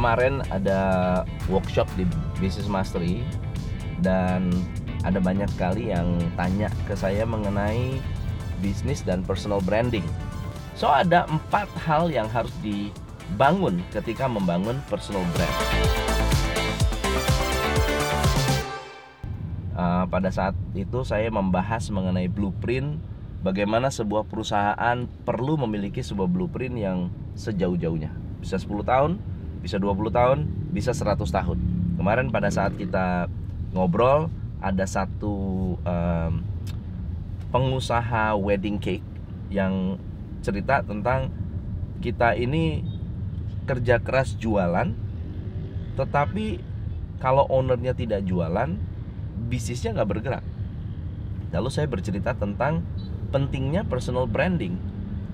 kemarin ada workshop di Business Mastery dan ada banyak sekali yang tanya ke saya mengenai bisnis dan personal branding. So ada empat hal yang harus dibangun ketika membangun personal brand. Uh, pada saat itu saya membahas mengenai blueprint bagaimana sebuah perusahaan perlu memiliki sebuah blueprint yang sejauh-jauhnya. Bisa 10 tahun, bisa 20 tahun, bisa 100 tahun. Kemarin pada saat kita ngobrol ada satu um, pengusaha wedding cake yang cerita tentang kita ini kerja keras jualan tetapi kalau ownernya tidak jualan bisnisnya nggak bergerak lalu saya bercerita tentang pentingnya personal branding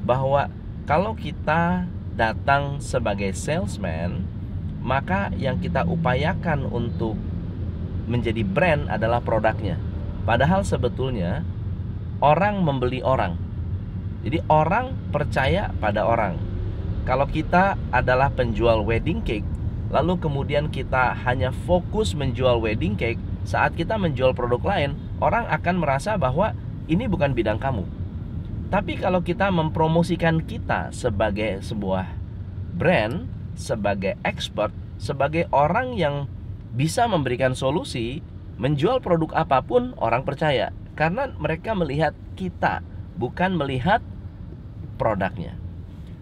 bahwa kalau kita datang sebagai salesman maka yang kita upayakan untuk menjadi brand adalah produknya. Padahal sebetulnya orang membeli orang. Jadi orang percaya pada orang. Kalau kita adalah penjual wedding cake lalu kemudian kita hanya fokus menjual wedding cake saat kita menjual produk lain orang akan merasa bahwa ini bukan bidang kamu. Tapi kalau kita mempromosikan kita sebagai sebuah brand, sebagai expert, sebagai orang yang bisa memberikan solusi, menjual produk apa pun orang percaya karena mereka melihat kita, bukan melihat produknya.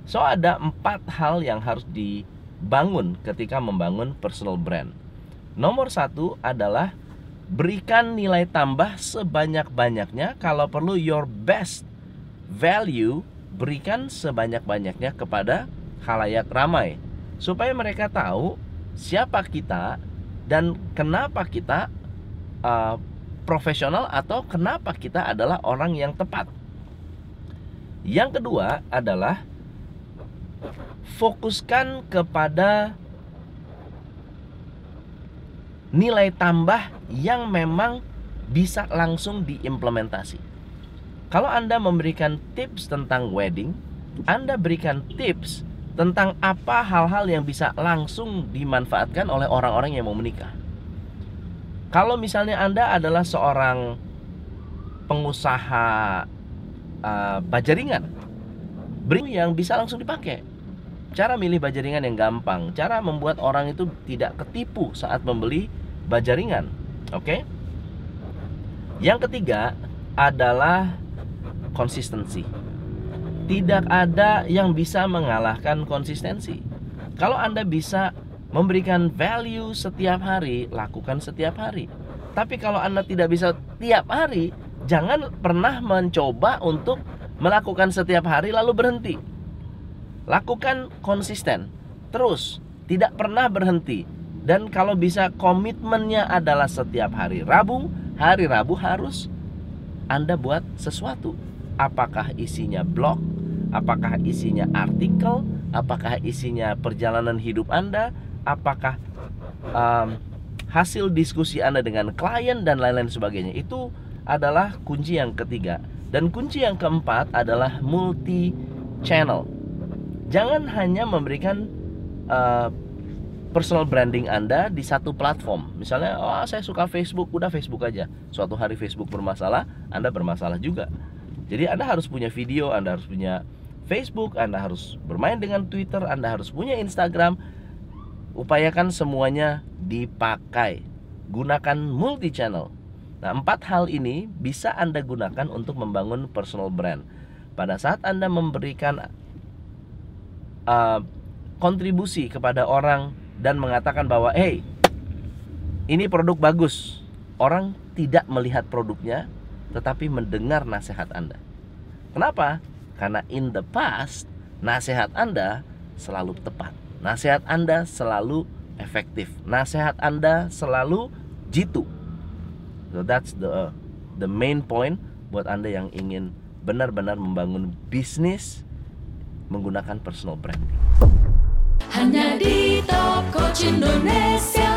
So ada empat hal yang harus dibangun ketika membangun personal brand. Nomor satu adalah berikan nilai tambah sebanyak-banyaknya kalau perlu your best value berikan sebanyak-banyaknya kepada halayak ramai supaya mereka tahu siapa kita dan kenapa kita uh, profesional atau kenapa kita adalah orang yang tepat. Yang kedua adalah fokuskan kepada nilai tambah yang memang bisa langsung diimplementasi. Kalau Anda memberikan tips tentang wedding, Anda berikan tips tentang apa hal-hal yang bisa langsung dimanfaatkan oleh orang-orang yang mau menikah. Kalau misalnya Anda adalah seorang pengusaha uh, bajaringan, beri yang bisa langsung dipakai. Cara milih bajaringan yang gampang, cara membuat orang itu tidak ketipu saat membeli baja ringan. Oke. Okay? Yang ketiga adalah konsistensi. Tidak ada yang bisa mengalahkan konsistensi. Kalau Anda bisa memberikan value setiap hari, lakukan setiap hari. Tapi kalau Anda tidak bisa tiap hari, jangan pernah mencoba untuk melakukan setiap hari lalu berhenti. Lakukan konsisten, terus, tidak pernah berhenti. Dan kalau bisa komitmennya adalah setiap hari Rabu, hari Rabu harus Anda buat sesuatu. Apakah isinya blog, apakah isinya artikel, apakah isinya perjalanan hidup Anda, apakah um, hasil diskusi Anda dengan klien dan lain-lain sebagainya. Itu adalah kunci yang ketiga. Dan kunci yang keempat adalah multi channel. Jangan hanya memberikan uh, personal branding Anda di satu platform. Misalnya, oh saya suka Facebook, udah Facebook aja. Suatu hari Facebook bermasalah, Anda bermasalah juga. Jadi Anda harus punya video, Anda harus punya Facebook, Anda harus bermain dengan Twitter, Anda harus punya Instagram. Upayakan semuanya dipakai. Gunakan multi channel. Nah, empat hal ini bisa Anda gunakan untuk membangun personal brand. Pada saat Anda memberikan uh, kontribusi kepada orang dan mengatakan bahwa hey ini produk bagus orang tidak melihat produknya tetapi mendengar nasihat Anda. Kenapa? Karena in the past nasihat Anda selalu tepat. Nasihat Anda selalu efektif. Nasihat Anda selalu jitu. So that's the the main point buat Anda yang ingin benar-benar membangun bisnis menggunakan personal branding. Hanya di Top Coach Indonesia